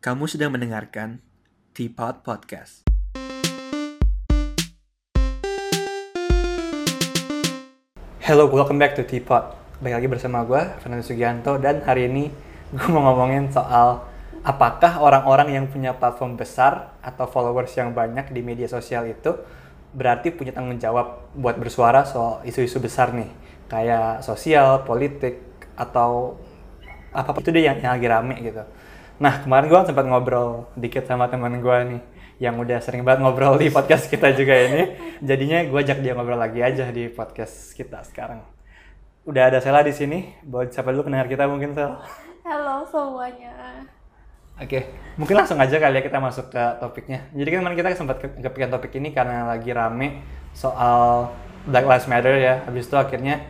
Kamu sedang mendengarkan Teapot Podcast. Hello, welcome back to Teapot. Balik lagi bersama gue, Fernando Sugianto, dan hari ini gue mau ngomongin soal apakah orang-orang yang punya platform besar atau followers yang banyak di media sosial itu berarti punya tanggung jawab buat bersuara soal isu-isu besar nih, kayak sosial, politik, atau apa itu deh yang, yang lagi rame gitu. Nah, kemarin gue sempat ngobrol dikit sama teman gue nih, yang udah sering banget ngobrol di podcast kita juga ini. Jadinya gue ajak dia ngobrol lagi aja di podcast kita sekarang. Udah ada Sela di sini. Buat siapa dulu pendengar kita mungkin Sel? Halo semuanya. Oke, mungkin langsung aja kali ya kita masuk ke topiknya. Jadi kan kemarin kita sempat ke- kepikiran topik ini karena lagi rame soal Black Lives Matter ya. Habis itu akhirnya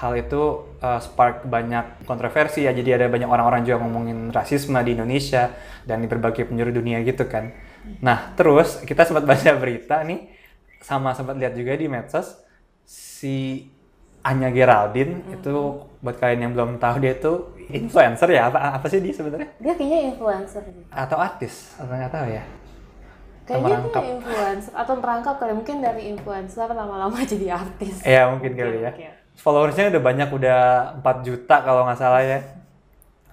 hal itu uh, spark banyak kontroversi ya. Jadi ada banyak orang-orang juga ngomongin rasisme di Indonesia dan di berbagai penjuru dunia gitu kan. Nah, terus kita sempat baca berita nih sama sempat lihat juga di medsos si Anya Geraldine itu buat kalian yang belum tahu dia itu influencer ya apa apa sih dia sebenarnya Dia kayaknya influencer atau artis atau nggak tahu ya Kayaknya Merangkap. dia influencer atau merangkap kali mungkin dari influencer lama-lama jadi artis. ya mungkin kali ya Oke. Followersnya udah banyak udah 4 juta kalau nggak salah ya.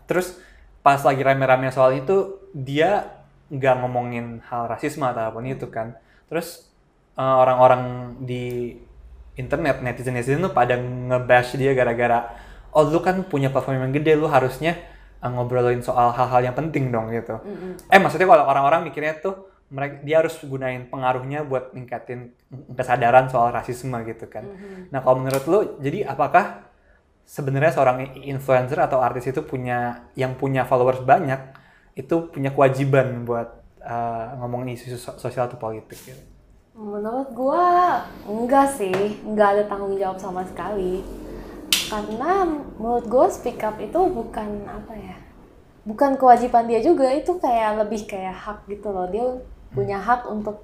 Terus pas lagi rame-rame soal itu dia nggak ngomongin hal rasisme atau apa pun itu kan. Terus eh, orang-orang di internet netizen netizen tuh pada ngebash dia gara-gara oh lu kan punya platform yang gede lu harusnya eh, ngobrolin soal hal-hal yang penting dong gitu. Eh maksudnya kalau orang-orang mikirnya tuh mereka dia harus gunain pengaruhnya buat ningkatin kesadaran soal rasisme gitu kan. Nah kalau menurut lu, jadi apakah sebenarnya seorang influencer atau artis itu punya yang punya followers banyak itu punya kewajiban buat uh, ngomongin isu sos- sosial atau politik gitu? Menurut gua enggak sih, enggak ada tanggung jawab sama sekali. Karena menurut gua speak up itu bukan apa ya? Bukan kewajiban dia juga, itu kayak lebih kayak hak gitu loh. Dia punya hak untuk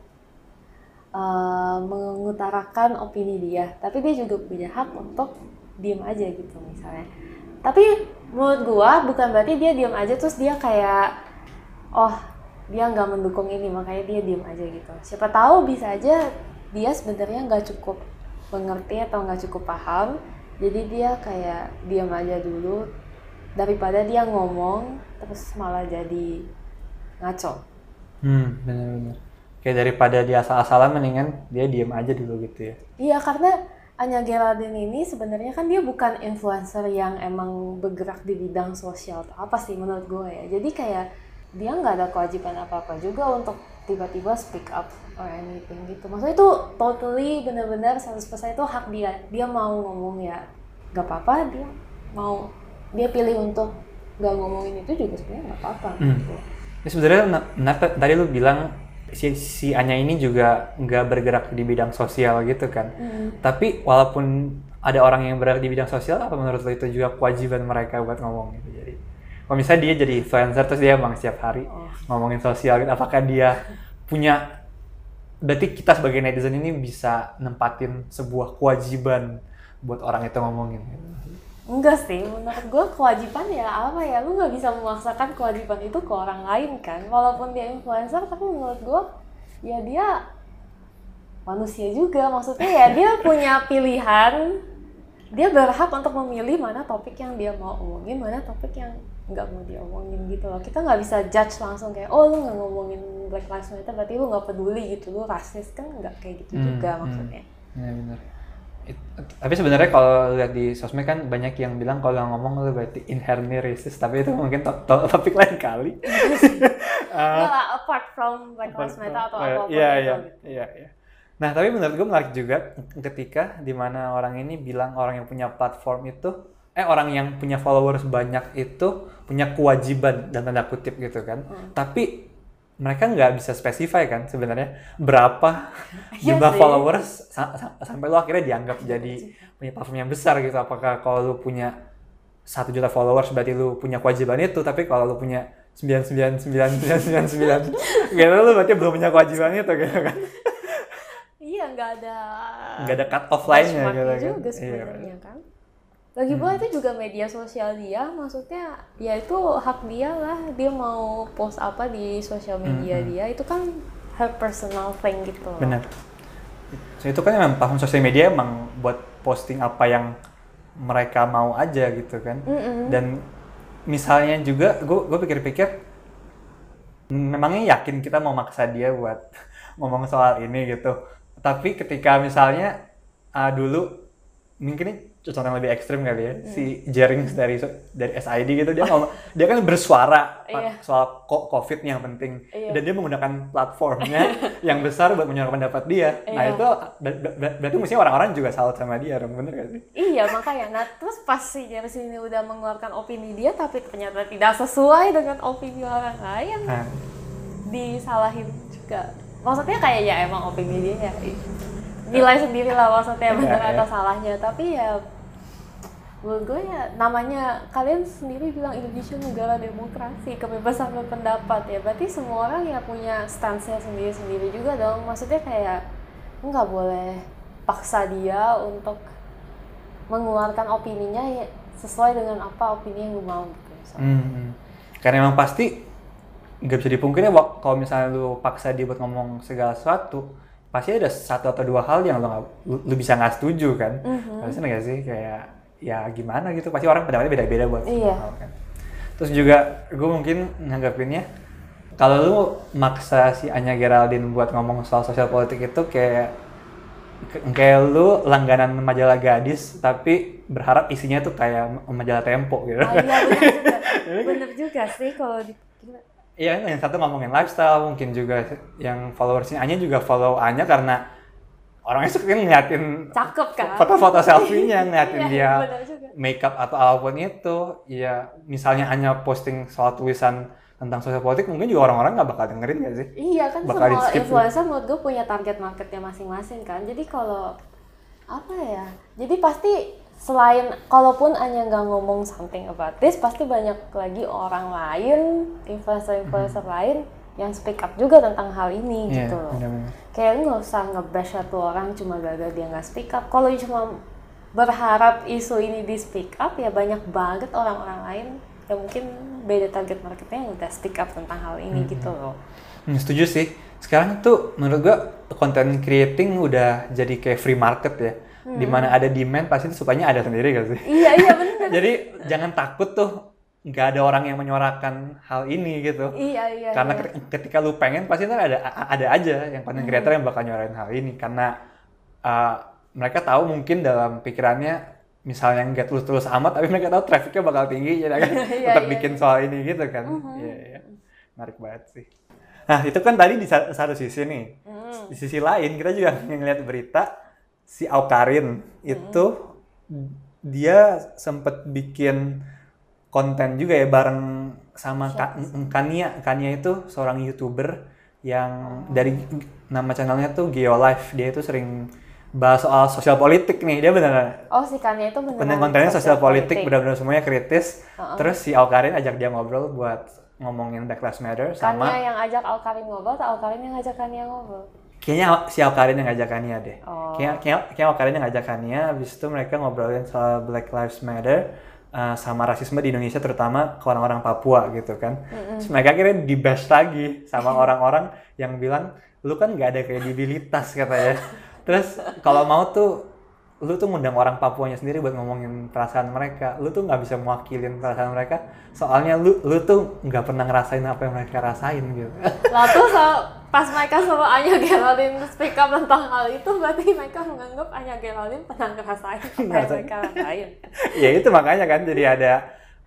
uh, mengutarakan opini dia, tapi dia juga punya hak untuk diem aja gitu misalnya. Tapi menurut gua bukan berarti dia diem aja terus dia kayak oh dia nggak mendukung ini makanya dia diem aja gitu. Siapa tahu bisa aja dia sebenarnya nggak cukup mengerti atau nggak cukup paham, jadi dia kayak diem aja dulu daripada dia ngomong terus malah jadi ngaco. Hmm, benar-benar. Kayak daripada dia asal-asalan mendingan dia diem aja dulu gitu ya. Iya karena Anya Geraldine ini sebenarnya kan dia bukan influencer yang emang bergerak di bidang sosial atau apa sih menurut gue ya. Jadi kayak dia nggak ada kewajiban apa-apa juga untuk tiba-tiba speak up or anything gitu. Maksudnya itu totally benar-benar 100% itu hak dia. Dia mau ngomong ya nggak apa-apa dia mau dia pilih untuk nggak ngomongin itu juga sebenarnya nggak apa-apa Hmm. gitu. Ya sebenarnya na- na- tadi lu bilang si, si Anya ini juga nggak bergerak di bidang sosial gitu kan. Tapi walaupun ada orang yang bergerak di bidang sosial, apa menurut lo itu juga kewajiban mereka buat ngomong gitu. Jadi kalau misalnya dia jadi influencer terus dia emang setiap hari Oh. ngomongin sosial, gitu, apakah dia punya berarti kita sebagai netizen ini bisa nempatin sebuah kewajiban buat orang itu ngomongin gitu. Enggak sih, menurut gue kewajiban ya apa ya, lu nggak bisa memaksakan kewajiban itu ke orang lain kan. Walaupun dia influencer, tapi menurut gue ya dia manusia juga. Maksudnya ya dia punya pilihan, dia berhak untuk memilih mana topik yang dia mau omongin, mana topik yang nggak mau dia omongin gitu loh. Kita nggak bisa judge langsung kayak, oh lu nggak ngomongin Black Lives Matter, berarti lu nggak peduli gitu, lu rasis kan nggak kayak gitu Hmm, juga hmm. maksudnya. Ya benar. It- tapi sebenarnya kalau lihat di sosmed kan banyak yang bilang kalau ngomong lu berarti inherently racist, tapi itu mungkin to- to- topik lain kali. Nggak lah, apart from Black Lives Matter atau Eh, apa pun Iya, itu iya, gitu. iya, iya. Nah, tapi menurut gue menarik juga ketika di mana orang ini bilang orang yang punya platform itu, eh orang yang punya followers banyak itu punya kewajiban dan tanda kutip gitu kan. Hmm. Tapi mereka nggak bisa spesify kan sebenarnya berapa Iya jumlah sih. followers sa- sa- sampai lu akhirnya dianggap jadi punya platform yang besar gitu. Apakah kalau lu punya satu juta followers berarti lu punya kewajiban itu, tapi kalau lu punya sembilan sembilan sembilan sembilan sembilan sembilan gitu lu berarti belum punya kewajiban itu gitu kan. Iya, nggak ada Nggak ada cut off benchmarknya gitu kan. Iya, kan. Lagi pula Hmm. itu juga media sosial dia maksudnya ya itu hak dia lah dia mau post apa di sosial media Hmm, dia itu kan her personal thing gitu loh. Benar. So, itu kan memang platform sosial media emang buat posting apa yang mereka mau aja gitu kan. Mm-mm. Dan misalnya juga gue pikir-pikir memangnya yakin kita mau maksa dia buat ngomong soal ini gitu. Tapi ketika misalnya ah, dulu mungkin contoh yang lebih ekstrim kali ya si Jerings dari dari SID gitu dia ngomong dia kan bersuara Iya. soal COVID yang penting Iya. dan dia menggunakan platformnya yang besar buat menyuarakan pendapat dia. Nah Iya. itu ber- ber- berarti mestinya orang-orang juga salut sama dia dong bener gak sih? Iya makanya, nah terus pas si James ini udah mengeluarkan opini dia tapi ternyata tidak sesuai dengan opini orang lain, Nah, disalahin juga. Maksudnya kayak ya emang opini dia ya nilai sendiri lah maksudnya Iya, benar iya. atau salahnya, tapi ya menurut gue ya namanya kalian sendiri bilang Indonesia negara demokrasi kebebasan berpendapat ya berarti semua orang ya punya stance-nya sendiri-sendiri juga dong maksudnya kayak nggak boleh paksa dia untuk mengeluarkan opininya ya sesuai dengan apa opini yang lu mau gitu misalnya. Hmm, hmm. Karena emang pasti nggak bisa dipungkiri kalau misalnya lu paksa dia buat ngomong segala sesuatu, pasti ada satu atau dua hal yang lu, nggak- lu, lu bisa nggak setuju kan? Mhm. Pasti nggak sih kayak ya gimana gitu, pasti orang pendapatnya beda-beda buat Iya. hal kan. Terus juga gue mungkin nganggapinnya kalau lu maksa si Anya Geraldine buat ngomong soal sosial politik itu kayak kayak lu langganan majalah gadis tapi berharap isinya tuh kayak majalah Tempo gitu. Ah, iya benar juga bener juga sih kalau di Iya, yang satu ngomongin lifestyle, mungkin juga yang followersnya Anya juga follow Anya karena orangnya suka kan ngeliatin cakep kan foto-foto selfie-nya, ngeliatin Iya, dia makeup atau apa pun itu. Iya, misalnya Anya posting soal tulisan tentang sosial politik, mungkin juga orang-orang nggak bakal dengerin nggak sih? Iya kan Bakal semua influencer menurut gue punya target marketnya masing-masing kan. Jadi kalau apa ya? Jadi pasti selain kalaupun Anya nggak ngomong something about this, pasti banyak lagi orang lain, influencer-influencer lain yang speak up juga tentang hal ini Iya, gitu loh. benar-benar. Kayak lu nggak usah nge-bash satu orang cuma gara-gara dia nggak speak up. Kalau cuma berharap isu ini di speak up ya banyak banget orang-orang lain yang mungkin beda target marketnya yang udah speak up tentang hal ini gitu loh. Hmm, setuju sih. Sekarang tuh menurut gua content creating udah jadi kayak free market ya. Di mana ada demand pasti sukanya ada sendiri gak sih? Iya iya bener. Jadi jangan takut tuh nggak ada orang yang menyuarakan hal ini gitu. Iya iya. Karena iya. ketika- lu pengen pasti ntar ada ada aja yang content creator yang bakal nyuarain hal ini karena uh, mereka tahu mungkin dalam pikirannya misalnya nggak tulus-tulus amat tapi mereka tahu trafficnya bakal tinggi ya kan Iya, tetap iya, bikin soal ini gitu kan. Iya iya. Menarik banget sih. Nah itu kan tadi di sa- satu sisi nih. Hmm. Di sisi lain kita juga ngeliat berita si Aukarin itu dia sempet bikin konten juga ya bareng sama Ka- Kania. Kania itu seorang youtuber yang dari nama channelnya tuh Geolife. Dia itu sering bahas soal sosial politik nih. Dia benar Oh si Kanye itu beneran konten kontennya sosial politik benar-benar semuanya kritis. Uh-uh. Terus si Aukarin ajak dia ngobrol buat ngomongin Black Lives Matter sama Kanye yang ajak Alkarin ngobrol atau Alkarin yang ngajak Kanye ngobrol? Kayaknya si Aukarin yang ngajak Kania deh. Oh. Kayaknya, kayaknya, kayaknya Aukarin yang ngajak Kania, habis itu mereka ngobrolin soal Black Lives Matter uh, sama rasisme di Indonesia terutama ke orang-orang Papua gitu kan. Terus mereka akhirnya dibash lagi sama orang-orang yang bilang, lu kan nggak ada kredibilitas katanya. Terus kalau mau tuh lu tuh ngundang orang Papuanya sendiri buat ngomongin perasaan mereka. Lu tuh nggak bisa mewakilin perasaan mereka. Soalnya lu lu tuh nggak pernah ngerasain apa yang mereka rasain gitu. Lalu tuh so- pas mereka sama Anya Geraldine speak up tentang hal itu berarti mereka menganggap Anya Geraldine pernah ngerasain apa yang mereka rasain. ya itu makanya kan jadi ada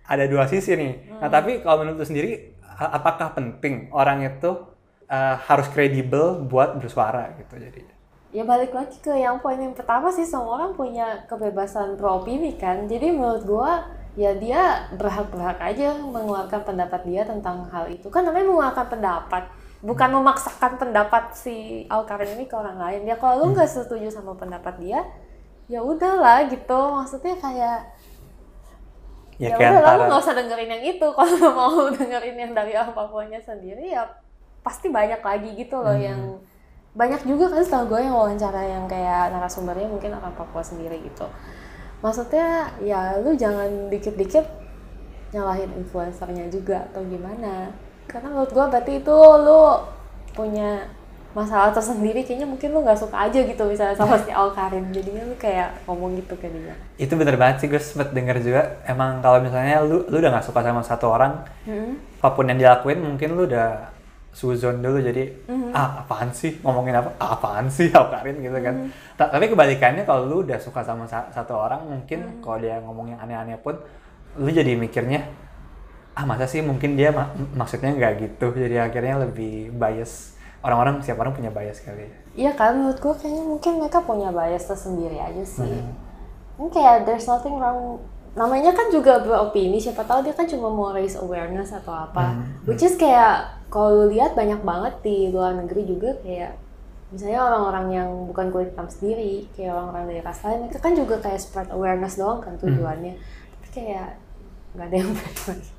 ada dua sisi nih. Nah tapi kalau menurut sendiri apakah penting orang itu uh, harus kredibel buat bersuara gitu jadi? Ya balik lagi ke yang poin yang pertama sih semua orang punya kebebasan beropini kan. Jadi menurut gua ya dia berhak-berhak aja mengeluarkan pendapat dia tentang hal itu. Kan namanya mengeluarkan pendapat, bukan memaksakan pendapat si Alkarin ini ke orang lain. Ya kalau lu nggak setuju sama pendapat dia, ya udahlah gitu. Maksudnya kayak Ya, ya, udah lalu antara nggak usah dengerin yang itu. Kalau lu mau dengerin yang dari apa-apanya sendiri ya pasti banyak lagi gitu loh yang banyak juga kan setahu gue yang wawancara yang kayak narasumbernya mungkin orang Papua sendiri gitu maksudnya ya lu jangan dikit-dikit nyalahin influencernya juga atau gimana karena menurut gua berarti itu lu punya masalah tersendiri kayaknya mungkin lu nggak suka aja gitu misalnya sama si Al Karim jadinya lu kayak ngomong gitu ke dia. Itu bener banget sih gue sempet denger juga. Emang kalau misalnya lu lu udah gak suka sama satu orang, hmm. apa pun yang dilakuin mungkin lu udah suzon dulu. Jadi ah apaan sih? Ngomongin apa? Ah, apaan sih Karin gitu kan. Ta- tapi kebalikannya kalau lu udah suka sama sa- satu orang mungkin kalau dia ngomong yang aneh-aneh pun lu jadi mikirnya ah masa sih mungkin dia ma- maksudnya nggak gitu jadi akhirnya lebih bias orang-orang siapa orang punya bias kali ya Iya kan menurut gue kayaknya mungkin mereka punya bias tersendiri aja sih. Mungkin kayak there's nothing wrong. Namanya kan juga beropini, siapa tahu dia kan cuma mau raise awareness atau apa. Which is kayak kalau lihat banyak banget di luar negeri juga kayak misalnya orang-orang yang bukan kulit hitam sendiri, kayak orang-orang dari ras lain, mereka kan juga kayak spread awareness doang kan tujuannya. Tapi kayak nggak ada yang.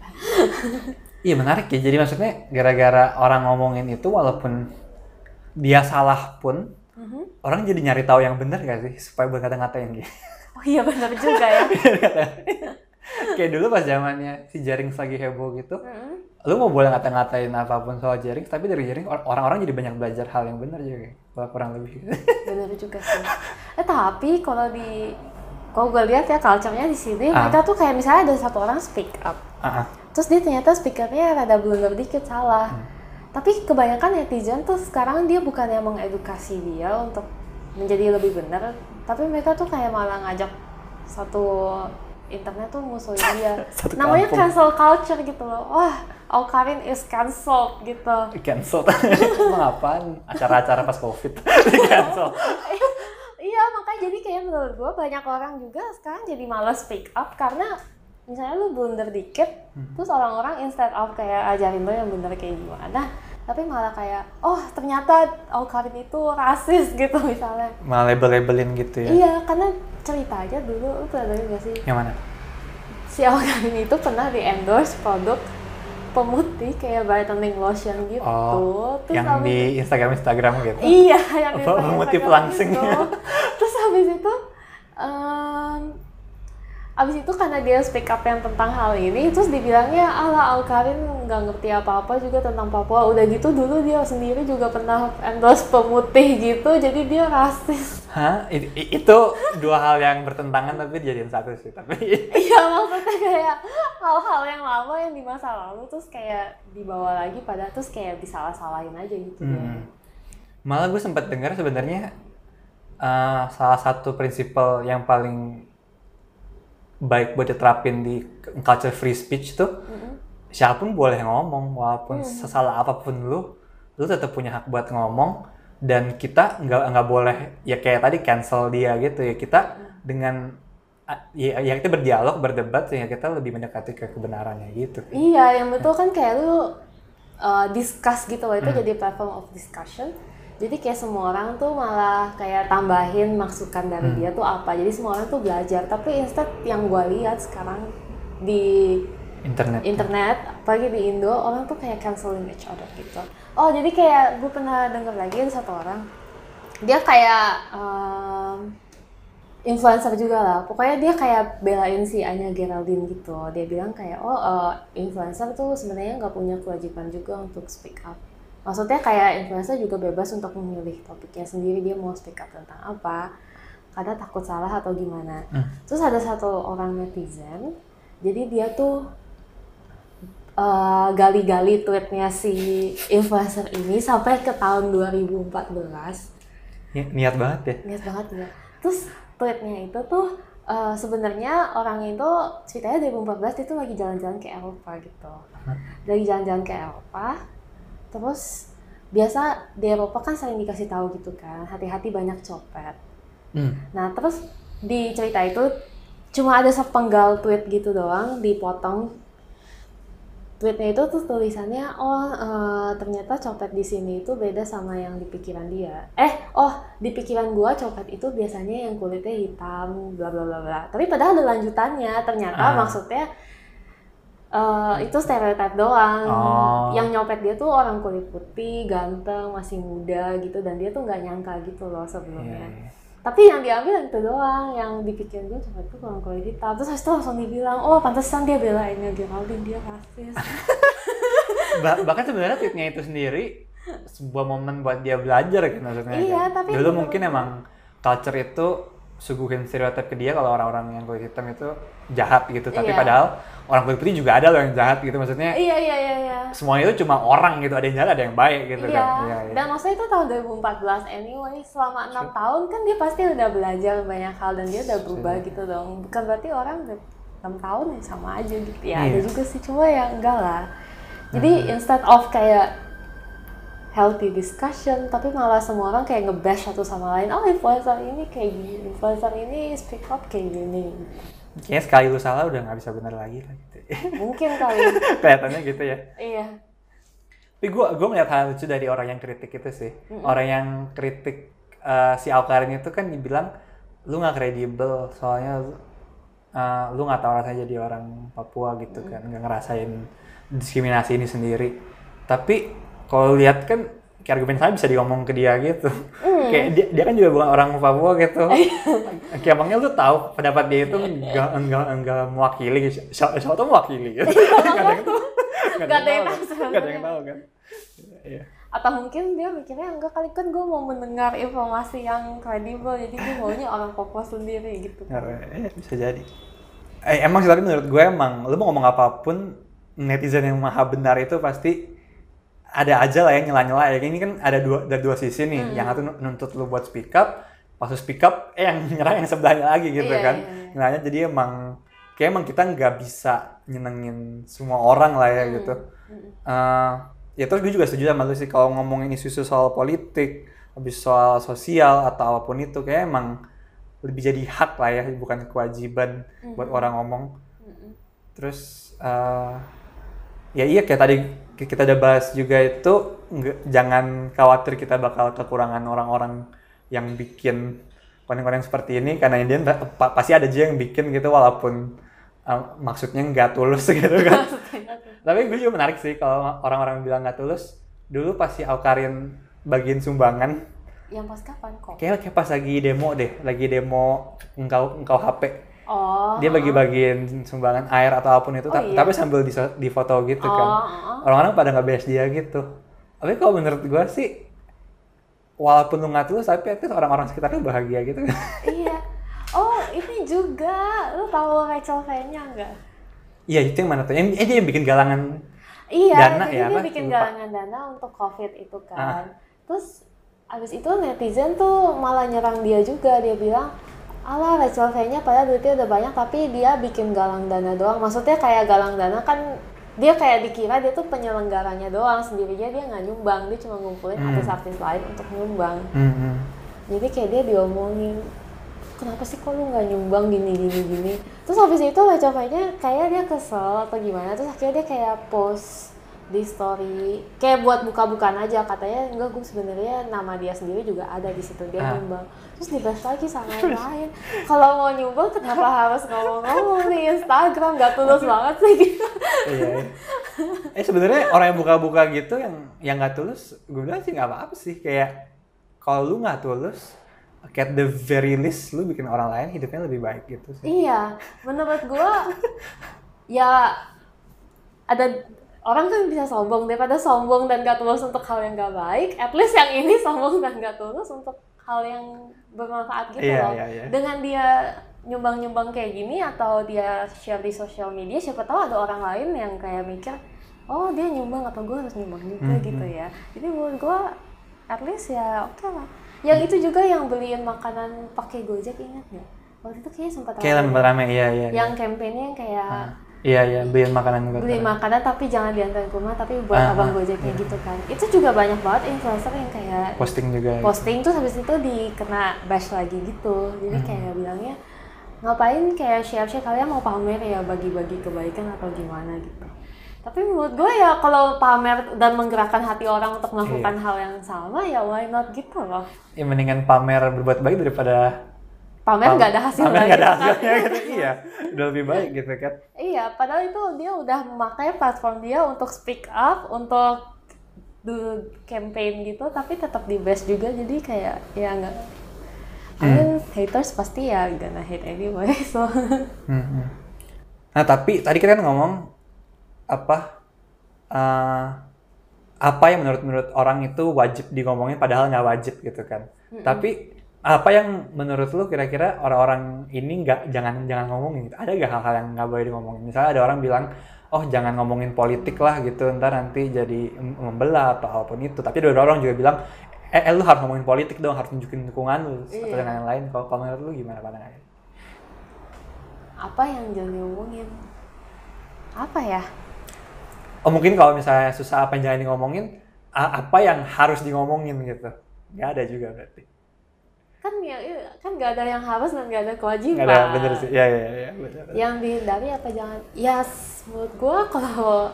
Iya menarik ya. Jadi maksudnya gara-gara orang ngomongin itu walaupun dia salah pun orang jadi nyari tahu yang benar gak sih supaya buat ngata-ngatain gitu. Oh iya benar juga ya. Kayak dulu pas zamannya si Jaring lagi heboh gitu, Mm-mm. lu mau boleh ngata-ngatain apa pun soal Jaring, tapi dari Jaring or- orang-orang jadi banyak belajar hal yang benar juga, kalau kurang lebih. bener juga sih eh tapi kalau di kalau gue lihat ya culture-nya di sini Ah. mereka tuh kayak misalnya ada satu orang speak up Ah, ah. terus dia ternyata speakernya rada blunder dikit salah Hmm. tapi kebanyakan netizen tuh sekarang dia bukan yang mengedukasi dia untuk menjadi lebih benar tapi mereka tuh kayak malah ngajak satu internet tuh musuhin dia Satu namanya kampung. cancel culture gitu loh wah Karin is cancelled gitu Di cancel. Emang apaan? Acara-acara pas covid di cancel. Jadi kayak menurut gue banyak orang juga sekarang jadi malas speak up karena misalnya lu blunder dikit, terus orang-orang instead of kayak ajarin lo yang bener kayak gimana, tapi malah kayak oh ternyata Al Karim itu rasis gitu misalnya. Malah label-labelin gitu ya. Iya karena cerita aja dulu lu pernah denger gak sih Yang mana? si Al Karim itu pernah di endorse produk pemutih kayak brightening lotion gitu. Oh, Terus yang di Instagram Instagram gitu. Iya, yang di Instagram motif gitu. habis itu, em, habis itu karena dia speak up yang tentang hal ini, terus dibilangnya ala Al Karin nggak ngerti apa-apa juga tentang Papua. Udah gitu dulu dia sendiri juga pernah endorse pemutih gitu, jadi dia rasis. Hah? Itu dua hal yang bertentangan tapi dijadiin satu sih. Tapi Iya maksudnya kayak hal-hal yang lama yang di masa lalu terus kayak dibawa lagi pada terus kayak disalah-salahin aja gitu ya. Hmm. Malah gue sempat dengar sebenarnya eh, salah satu prinsipal yang paling baik buat diterapin di culture free speech tuh siapa pun boleh ngomong walaupun sesalah apa pun lu lu tetap punya hak buat ngomong dan kita nggak nggak boleh ya kayak tadi cancel dia gitu ya kita dengan ah, ya, ya kita berdialog berdebat sehingga kita lebih mendekati ke kebenarannya gitu. Iya, yang betul kan kayak lu uh, discuss gitu loh, itu jadi platform of discussion. Jadi kayak semua orang tuh malah kayak tambahin masukan dari dia tuh apa. Jadi semua orang tuh belajar. Tapi instead yang gua lihat sekarang di internet internet, apalagi di Indo, orang tuh kayak canceling each other gitu. Oh, jadi kayak gue pernah denger lagi ada satu orang, dia kayak um, influencer juga lah. Pokoknya dia kayak belain si Anya Geraldine gitu. Dia bilang kayak, oh uh, influencer tuh sebenarnya nggak punya kewajiban juga untuk speak up. Maksudnya kayak influencer juga bebas untuk memilih topiknya sendiri. Dia mau speak up tentang apa. Karena takut salah atau gimana. Terus ada satu orang netizen, jadi dia tuh uh, gali-gali tweetnya si influencer ini sampai ke tahun 2014 Ni- niat banget ya Niat banget ya. Terus tweetnya itu tuh eh, sebenarnya orang itu ceritanya 2014 itu lagi jalan-jalan ke Eropa gitu. Lagi jalan-jalan ke Eropa. Terus biasa di Eropa kan sering dikasih tahu gitu kan, hati-hati banyak copet. Hmm. Nah, terus di cerita itu cuma ada sepenggal tweet gitu doang dipotong tweetnya itu tuh tulisannya oh eh, ternyata copet di sini itu beda sama yang di pikiran dia eh oh di pikiran gua copet itu biasanya yang kulitnya hitam bla bla bla bla tapi padahal ada lanjutannya ternyata Ah. maksudnya eh, itu stereotip doang Oh. yang nyopet dia tuh orang kulit putih ganteng masih muda gitu dan dia tuh nggak nyangka gitu loh sebelumnya iya. tapi yang diambil itu doang yang dipikirin gue cuma itu kurang kulit hitam terus habis itu langsung dibilang oh pantesan dia belainnya Geraldine dia rasis Bah- bahkan sebenarnya tweetnya itu sendiri sebuah momen buat dia belajar kan maksudnya Iya, kan. tapi dulu mungkin emang culture itu suguhin stereotip ke dia kalau orang-orang yang kulit hitam itu jahat gitu tapi Iya. padahal orang kulit putih juga ada loh yang jahat gitu maksudnya iya iya iya iya semuanya itu cuma orang gitu ada yang jahat ada yang baik gitu Iya, kan iya, iya. dan maksudnya itu tahun 2014 anyway, selama enam tahun kan dia pasti udah belajar banyak hal dan dia udah berubah gitu dong. Bukan berarti orang enam tahun yang sama aja gitu ya. Ada Iya. juga sih, cuma ya enggak lah. Jadi instead of kayak healthy discussion, tapi malah semua orang kayak ngebash satu sama lain. Oh influencer ini kayak gini, influencer ini speak up kayak gini. kayaknya sekali lu salah udah nggak bisa bener lagi lah gitu Mungkin kali. kelihatannya gitu ya iya. Tapi gue gue melihat hal lucu dari orang yang kritik itu sih. Orang yang kritik eh, si Alkarin itu kan dibilang lu nggak kredibel soalnya eh, lu nggak tahu rasanya jadi orang Papua gitu kan nggak ngerasain diskriminasi ini sendiri. Tapi kalau lihat kan kayak argumen saya bisa diomong ke dia gitu. kayak dia, dia kan juga bukan orang Papua gitu. kayak emangnya lu tahu pendapat dia itu enggak enggak enggak mewakili siapa, siapa tuh mewakili gitu. Nggak ada yang tahu. Nggak ada yang tahu. tahu Nggak ada yang tahu kan. Iya. atau mungkin dia mikirnya enggak kali kan gue mau mendengar informasi yang kredibel jadi gue maunya orang Papua sendiri gitu eh, bisa jadi. Eh, emang sih tapi menurut gue emang lu mau ngomong apa pun netizen yang maha benar itu pasti ada aja lah yang nyela-nyela ya. Ini kan ada dua ada dua sisi nih. Yang satu nuntut lu buat speak up, pas speak up eh yang nyerang yang sebelahnya lagi gitu Iya, kan. iya, iya. Nyerangnya jadi emang kayak emang kita nggak bisa nyenengin semua orang lah ya gitu. Eh, ya terus gue juga setuju sama lu sih kalau ngomongin isu-isu soal politik, habis soal sosial atau apa pun itu kayak emang lebih jadi hak lah ya bukan kewajiban buat orang ngomong. Terus eh, ya iya kayak tadi kita udah bahas juga itu nggak- jangan khawatir kita bakal kekurangan orang-orang yang bikin konten-konten seperti ini karena Indian pa- pasti ada aja yang bikin gitu walaupun eh, maksudnya nggak tulus gitu kan. Tapi gue juga menarik sih kalau orang-orang bilang nggak tulus. Dulu pasti Aukarin bagiin sumbangan, yang pas kapan kok kayak kayak pas lagi demo deh, lagi demo engkau engkau HP. Oh Dia bagi-bagiin sumbangan air atau apa pun itu, Oh, ta- iya. tapi sambil di, di foto gitu oh, kan. oh. Orang-orang pada nggak beres dia gitu. Tapi kalau menurut gue sih, walaupun lu nggak tulus, tapi least orang-orang sekitarnya bahagia gitu. iya oh ini juga lu tahu Rachel V-nya enggak Iya itu yang mana tuh? Yang, eh, dia yang bikin galangan. Iya, Dana ya, dia apa? bikin Lupa. galangan dana untuk COVID itu Ah. kan. Terus abis itu netizen tuh malah nyerang dia juga. Dia bilang, alah Rachel V-nya padahal duitnya udah banyak tapi dia bikin galang dana doang. Maksudnya kayak galang dana kan dia kayak dikira dia tuh penyelenggaranya doang sendirinya dia nggak nyumbang dia cuma ngumpulin Hmm. artis-artis lain untuk nyumbang Hmm, hmm. jadi kayak dia diomongin kenapa sih kok lu nggak nyumbang gini gini gini terus habis itu Rachel V-nya kayak dia kesel atau gimana terus akhirnya dia kayak post di story. Kayak buat buka-bukaan aja katanya enggak gue sebenarnya nama dia sendiri juga ada di situ. Dia Ah. nyumbang. Terus dibahas lagi sama yang lain. Kalau mau nyumbang kenapa harus ngomong-ngomong di Instagram nggak tulus banget sih. Gitu iya, iya. Eh sebenarnya orang yang buka-buka gitu yang yang nggak tulus, gue bilang sih nggak apa-apa sih. Kayak kalau lu nggak tulus, kayak at the very least lu bikin orang lain hidupnya lebih baik gitu sih. Iya, menurut gua ya ada orang kan bisa sombong daripada sombong dan gak tulus untuk hal yang gak baik. At least yang ini sombong dan gak tulus untuk hal yang bermanfaat gitu Iya, loh. iya, iya. Dengan dia nyumbang-nyumbang kayak gini atau dia share di sosial media, siapa tahu ada orang lain yang kayak mikir, oh dia nyumbang apa gue harus nyumbang juga Hmm, gitu ya. Jadi menurut gua at least ya oke lah. Yang itu juga yang beliin makanan pakai Gojek ingat nggak? Waktu itu kayaknya sempat Kayak rame. rame iya iya. yang campaignnya yang kayak Iya iya beliin makanan buat beli makanan tapi jangan diantarin ke rumah tapi buat Ah, abang ah, gojeknya gitu kan. Itu juga banyak banget influencer yang kayak posting juga. posting tuh habis itu dikena bash lagi gitu. Hmm. jadi kayak bilangnya ngapain kayak share share kalian mau pamer ya bagi-bagi kebaikan atau gimana? gitu. Tapi menurut gue ya kalau pamer dan menggerakkan hati orang untuk melakukan Iya. hal yang sama ya why not gitu loh. Ya mendingan pamer berbuat baik daripada pamer nggak ada hasilnya pamer nggak ada gitu kan. hasilnya gitu. iya. Udah lebih baik gitu kan. Iya, padahal itu dia udah memakai platform dia untuk speak up, untuk do campaign gitu, tapi tetap di base juga, jadi kayak ya nggak. I mean, haters pasti ya gonna hate anyway so Hmm. Nah tapi tadi kita kan ngomong apa eh, apa yang menurut menurut orang itu wajib digomongin padahal nggak wajib gitu kan. Tapi apa yang menurut lu kira-kira orang-orang ini nggak jangan jangan ngomongin gitu. Ada gak hal-hal yang nggak boleh ngomongin? Misalnya ada orang bilang oh jangan ngomongin politik lah gitu ntar nanti jadi mem- membelah atau apa pun itu. Tapi ada orang juga bilang eh, eh, lu harus ngomongin politik dong harus tunjukin dukungan lu atau Iya. yang lain. Kalau kalau menurut lu gimana pandangannya? apa yang jangan diomongin apa ya Oh mungkin kalau misalnya susah apa yang jangan ngomongin, apa yang harus di ngomongin gitu? Nggak ada juga berarti. Kan ya iya, kan nggak ada yang harus dan nggak ada kewajiban Nggak ada bener sih. Ya ya ya. bener. yang dihindari apa jangan ya s- menurut gue kalau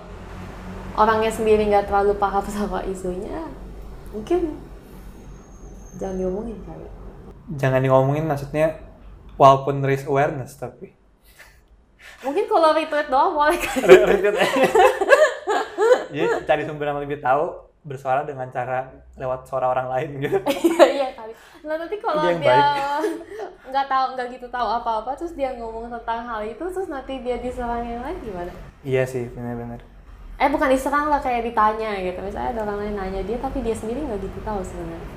orangnya sendiri nggak terlalu paham sama isunya mungkin jangan diomongin kali Jangan di ngomongin maksudnya walaupun raise awareness tapi. mungkin kalau retweet doang boleh Re- retweet cari sumber yang lebih tahu bersuara dengan cara lewat suara orang lain gitu. iya iya kali nah nanti kalau Dia nggak tahu nggak gitu tahu apa apa terus dia ngomong tentang hal itu terus nanti dia diserang yang lain gimana Iya sih benar-benar. eh bukan diserang lah kayak ditanya gitu misalnya ada orang lain nanya dia tapi dia sendiri nggak gitu tahu sebenarnya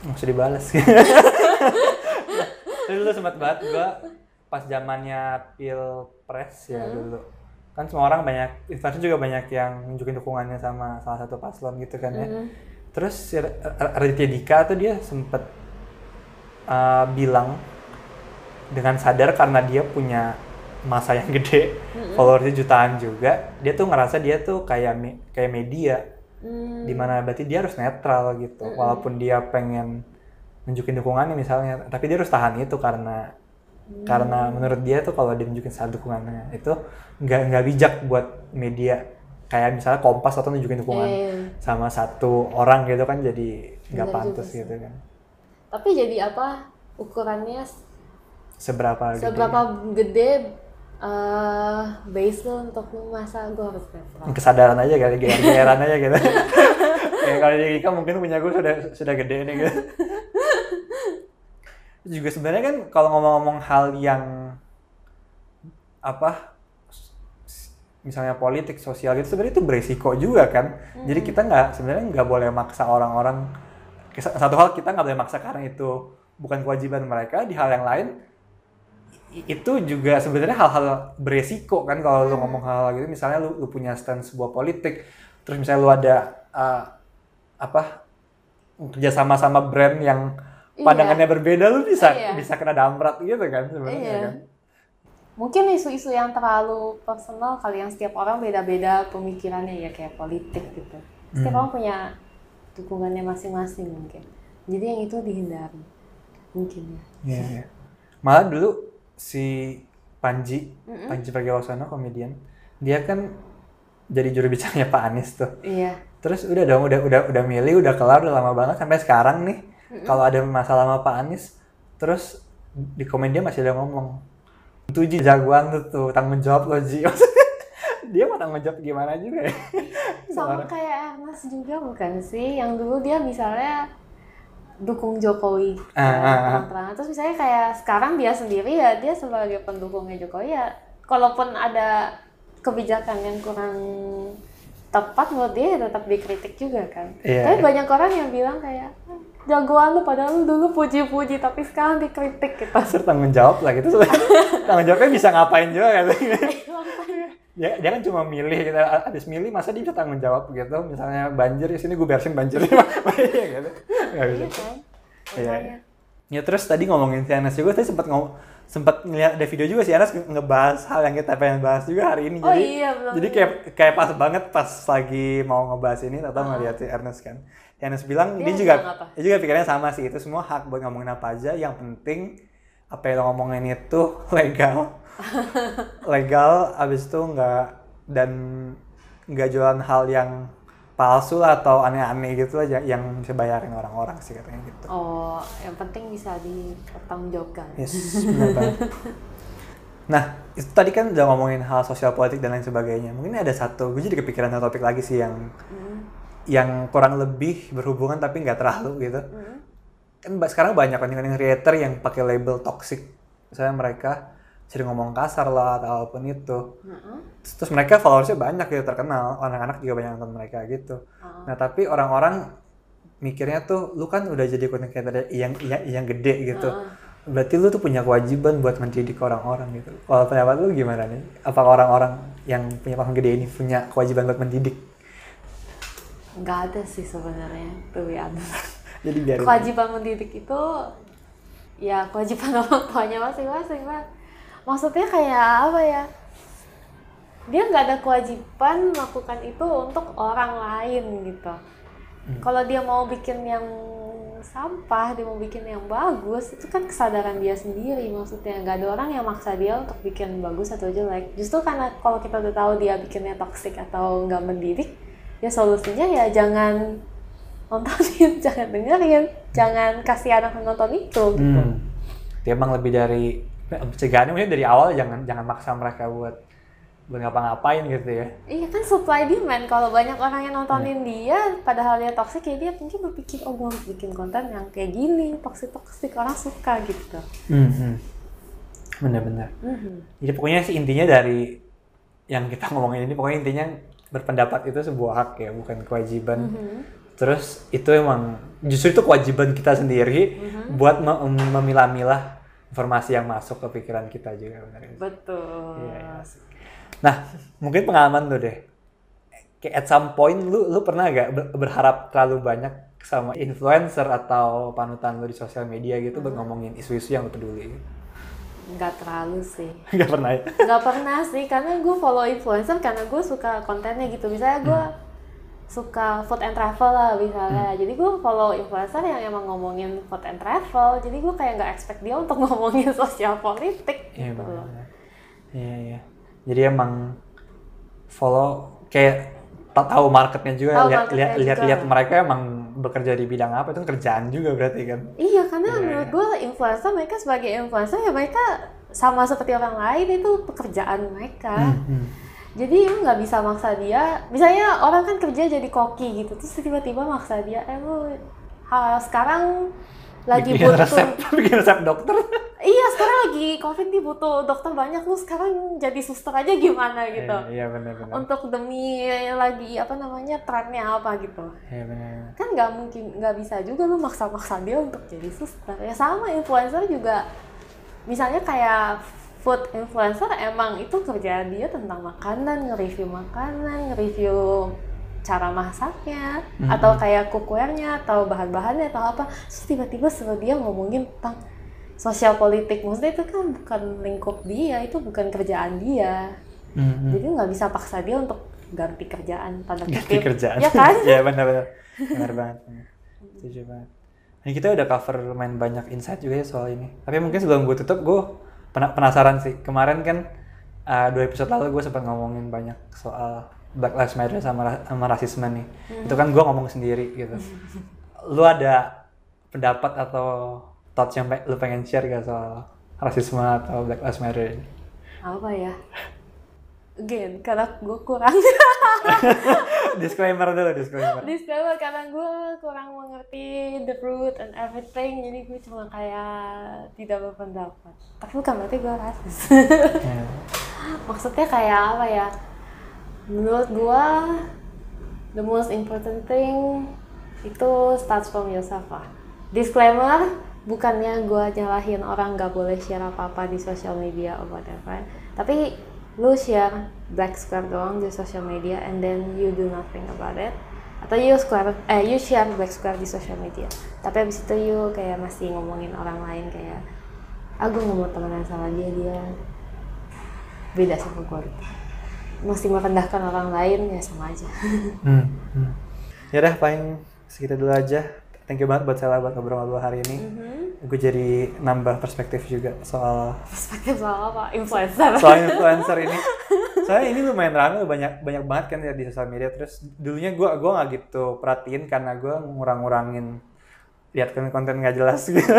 Nggak usah dibalas. Terus dulu sempat banget gua pas zamannya pilpres ya dulu. Kan semua orang banyak, influencer juga banyak yang nunjukin dukungannya sama salah satu paslon gitu kan ya. Terus si Raditya Dika tuh dia sempet uh, bilang dengan sadar karena dia punya masa yang gede, followersnya jutaan juga, dia tuh ngerasa dia tuh kayak me- kayak media. Hmm, di mana berarti dia harus netral gitu walaupun dia pengen nunjukin dukungannya misalnya tapi dia harus tahan itu karena karena menurut dia tuh kalau dia nunjukin saat dukungannya itu nggak nggak bijak buat media. Kayak misalnya kompas atau nunjukin dukungan Iya. sama satu orang gitu kan jadi nggak pantas gitu kan. Tapi jadi apa? Ukurannya seberapa seberapa gede eh base lo untuk masa gue harus netral kesadaran aja kali geran aja gitu. Kayak kalau di Ika mungkin punya gue sudah sudah gede nih gitu juga sebenarnya kan kalau ngomong-ngomong hal yang apa misalnya politik sosial gitu sebenarnya itu beresiko juga kan. Jadi kita nggak sebenarnya nggak boleh maksa orang-orang satu hal kita nggak boleh maksa karena itu bukan kewajiban mereka. Di hal yang lain itu juga sebenarnya hal-hal beresiko kan kalau lu ngomong hal, gitu. Misalnya lu, lu punya stand sebuah politik terus misalnya lu ada uh, apa kerja sama sama brand yang Iya. pandangannya berbeda lu bisa Iya. bisa kena damprat gitu kan sebenarnya Iya. kan mungkin isu-isu yang terlalu personal kali yang setiap orang beda-beda pemikirannya ya kayak politik gitu setiap orang punya dukungannya masing-masing mungkin jadi yang itu dihindari mungkin ya Iya, iya. Malah dulu si Panji, Panji Pragiwaksono komedian, dia kan jadi juru bicaranya Pak Anies tuh. iya Terus udah dong, udah udah udah milih, udah kelar, udah lama banget sampai sekarang nih. Kalau ada masalah sama Pak Anies, terus di komen dia masih ada ngomong, itu Ji jagoan tuh, tuh tanggung jawab lo Ji. Dia mau tanggung jawab gimana juga ya? sama kayak Ernest juga bukan sih yang dulu dia misalnya dukung Jokowi Ah, ah, ah. terang-terangan terus misalnya kayak sekarang dia sendiri ya dia sebagai pendukungnya Jokowi ya kalaupun ada kebijakan yang kurang tepat menurut dia ya tetap dikritik juga kan Iya. tapi banyak orang yang bilang kayak "Ah, jagoan lu padahal lu dulu puji-puji tapi sekarang dikritik gitu. Terus tanggung jawab lah gitu. tanggung jawabnya bisa ngapain juga kan? ya dia kan cuma milih kita habis milih masa dia bisa tanggung jawab gitu? Misalnya banjir di sini gue beresin banjirnya Iya gitu. Nggak bisa. Iya Makanya. ya terus tadi ngomongin si Anas juga saya sempat ngom sempat ngeliat ada video juga si Anas nge- ngebahas hal yang kita pengen bahas juga hari ini. Oh jadi iya, belum jadi kayak kayak pas banget pas lagi mau ngebahas ini atau ngeliat si Ernest kan Ernest bilang Dia dia, juga apa? dia juga pikirannya sama sih itu semua hak buat ngomongin apa aja yang penting apa yang lo ngomongin itu legal legal abis itu nggak dan nggak jualan hal yang palsu lah atau aneh-aneh gitu aja yang bisa bayarin orang-orang sih katanya gitu oh yang penting bisa dipertanggungjawabkan Yes, benar. Nah, itu tadi kan udah ngomongin hal sosial politik dan lain sebagainya. Mungkin ada satu, gue jadi kepikiran satu topik lagi sih yang Hmm. Yang kurang lebih berhubungan tapi nggak terlalu gitu. Hmm. kan sekarang banyak konten-konten creator yang pakai label toxic misalnya mereka sering ngomong kasar lah atau apa pun itu Heeh. terus, mereka followersnya banyak gitu terkenal anak-anak juga banyak nonton mereka gitu Heeh. nah tapi orang-orang mikirnya tuh lu kan udah jadi content creator yang yang, yang gede gitu berarti lu tuh punya kewajiban buat mendidik orang-orang gitu kalau pendapat lu gimana nih apakah orang-orang yang punya panggung gede ini punya kewajiban buat mendidik nggak ada sih sebenarnya tuh ya jadi biarin kewajiban mendidik itu ya kewajiban orang tuanya masing-masing lah. Maksudnya kayak apa ya? Dia nggak ada kewajiban melakukan itu untuk orang lain gitu. Kalau dia mau bikin yang sampah dia mau bikin yang bagus itu kan kesadaran dia sendiri. Maksudnya nggak ada orang yang maksa dia untuk bikin bagus atau jelek. Justru karena kalau kita udah tahu dia bikinnya toksik atau nggak mendidik ya solusinya ya jangan nontonin jangan dengerin jangan kasih anak nonton itu gitu hmm. dia emang lebih dari pencegahannya mungkin dari awal jangan jangan maksa mereka buat buat ngapa-ngapain gitu ya iya kan supply demand kalau banyak orang yang nontonin dia padahal dia toksik ya dia mungkin berpikir oh gue harus bikin konten yang kayak gini toksik toksik orang suka gitu hmm, hmm. bener-bener Mhm. jadi pokoknya sih intinya dari yang kita ngomongin ini pokoknya intinya berpendapat itu sebuah hak ya bukan kewajiban Mhm. terus itu emang justru itu kewajiban kita sendiri Mhm. buat mem- memilah-milah informasi yang masuk ke pikiran kita juga benar betul Iya, iya, asik. Nah, mungkin pengalaman lu deh. Kayak at some point lu lu pernah gak ber- berharap terlalu banyak sama influencer atau panutan lu di sosial media gitu buat ngomongin isu-isu yang lu peduli? Nggak terlalu sih. Gak pernah ya? nggak pernah sih karena gue follow influencer karena gue suka kontennya gitu. Misalnya gue suka food and travel lah misalnya. Jadi gue follow influencer yang emang ngomongin food and travel. Jadi gue kayak nggak expect dia untuk ngomongin sosial politik Iya gitu loh. benar. Iya iya. Jadi emang follow kayak tak tahu marketnya juga lihat lihat lihat mereka emang bekerja di bidang apa itu kerjaan juga berarti kan. iya karena Iya, menurut iya. gue influencer mereka sebagai influencer ya mereka sama seperti orang lain itu pekerjaan mereka Hmm, hmm. jadi lu nggak bisa maksa dia misalnya orang kan kerja jadi koki gitu terus tiba-tiba maksa dia eh lu ha, sekarang lagi bikin butuh resep bikin resep dokter. iya sekarang lagi covid nih butuh dokter banyak lu sekarang jadi suster aja gimana gitu Iya, Iya benar benar. untuk demi lagi apa namanya trennya apa gitu Iya benar. kan nggak mungkin nggak bisa juga lu maksa-maksa dia untuk jadi suster ya sama influencer juga misalnya kayak food influencer emang itu kerjaan dia tentang makanan nge-review makanan nge-review cara masaknya Mhm. atau kayak cookwarenya atau bahan-bahannya atau apa terus tiba-tiba suruh dia ngomongin tentang sosial politik maksudnya itu kan bukan lingkup dia itu bukan kerjaan dia Hmm, hmm. jadi nggak bisa paksa dia untuk ganti kerjaan tanda ganti kutip kerjaan. ya kan Iya benar benar. Benar banget. Setuju banget. Nah, kita udah cover lumayan banyak insight juga ya soal ini. Tapi mungkin sebelum gue tutup, gue pena- penasaran sih. Kemarin kan uh, dua episode lalu gue sempat ngomongin banyak soal Black Lives Matter sama, sama rasisme nih. Itu kan gue ngomong sendiri gitu. Lu ada pendapat atau thoughts yang lu pengen share gak soal rasisme atau Black Lives Matter ini? apa ya again karena gue kurang disclaimer dulu, disclaimer. disclaimer karena gue kurang mengerti the root and everything jadi gue cuma kayak tidak berpendapat tapi bukan berarti gue rasis Ya. maksudnya kayak apa ya menurut gue the most important thing itu starts from yourself lah. Disclaimer bukannya gue nyalahin orang nggak boleh share apa-apa di social media or whatever. Tapi lu share black square doang di social media and then you do nothing about it. Atau you square eh you share black square di social media. Tapi abis itu you kayak masih ngomongin orang lain kayak ah gue nggak mau temenan sama dia dia beda sama gue gitu. Masih merendahkan orang lain ya sama aja Hmm. hmm. Ya udah paling segitu dulu aja. Thank you banget buat Sela buat ngobrol-ngobrol hari ini. Gue jadi nambah perspektif juga soal perspektif soal apa influencer soal influencer ini. Soalnya ini lumayan rame banyak banyak banget kan ya di sosial media. Terus dulunya gue gua nggak gitu perhatiin karena gue ngurang-ngurangin lihat konten nggak jelas gitu.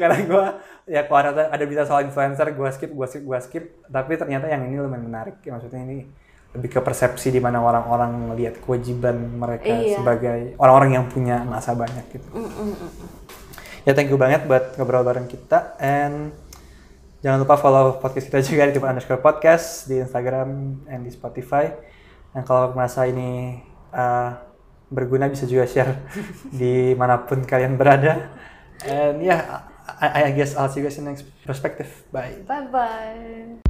Karena gue ya kalau ada ada berita soal influencer gue skip gue skip gue skip. Tapi ternyata yang ini lumayan menarik. Ya, maksudnya ini lebih ke persepsi di mana orang-orang melihat kewajiban mereka Iya. sebagai orang-orang yang punya masa banyak gitu. Mm, mm, mm, mm. ya thank you banget buat ngobrol bareng kita and jangan lupa follow podcast kita juga di tipe underscore podcast di Instagram and di Spotify dan kalau merasa ini uh, berguna bisa juga share di mana pun kalian berada and yeah I, I guess I'll see you guys in the next perspective bye Bye bye.